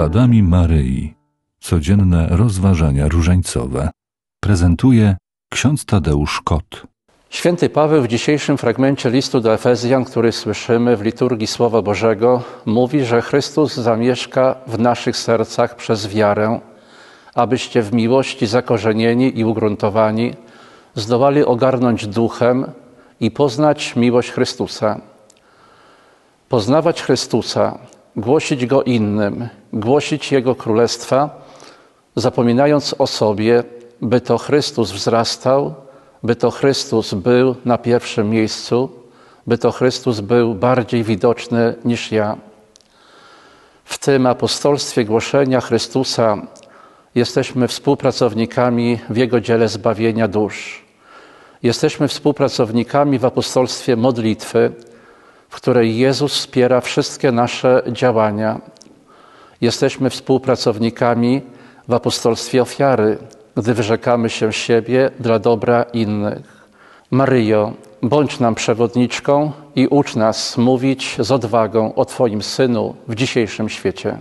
Śladami Maryi. Codzienne rozważania różańcowe. Prezentuje ksiądz Tadeusz Kot. Święty Paweł w dzisiejszym fragmencie listu do Efezjan, który słyszymy w liturgii Słowa Bożego, mówi, że Chrystus zamieszka w naszych sercach przez wiarę, abyście w miłości zakorzenieni i ugruntowani zdołali ogarnąć duchem i poznać miłość Chrystusa. Poznawać Chrystusa, głosić Go innym, głosić Jego Królestwa, zapominając o sobie, by to Chrystus wzrastał, by to Chrystus był na pierwszym miejscu, by to Chrystus był bardziej widoczny niż ja. W tym apostolstwie głoszenia Chrystusa jesteśmy współpracownikami w Jego dziele zbawienia dusz. Jesteśmy współpracownikami w apostolstwie modlitwy, w której Jezus wspiera wszystkie nasze działania. Jesteśmy współpracownikami w apostolstwie ofiary, gdy wyrzekamy się siebie dla dobra innych. Maryjo, bądź nam przewodniczką i ucz nas mówić z odwagą o Twoim Synu w dzisiejszym świecie.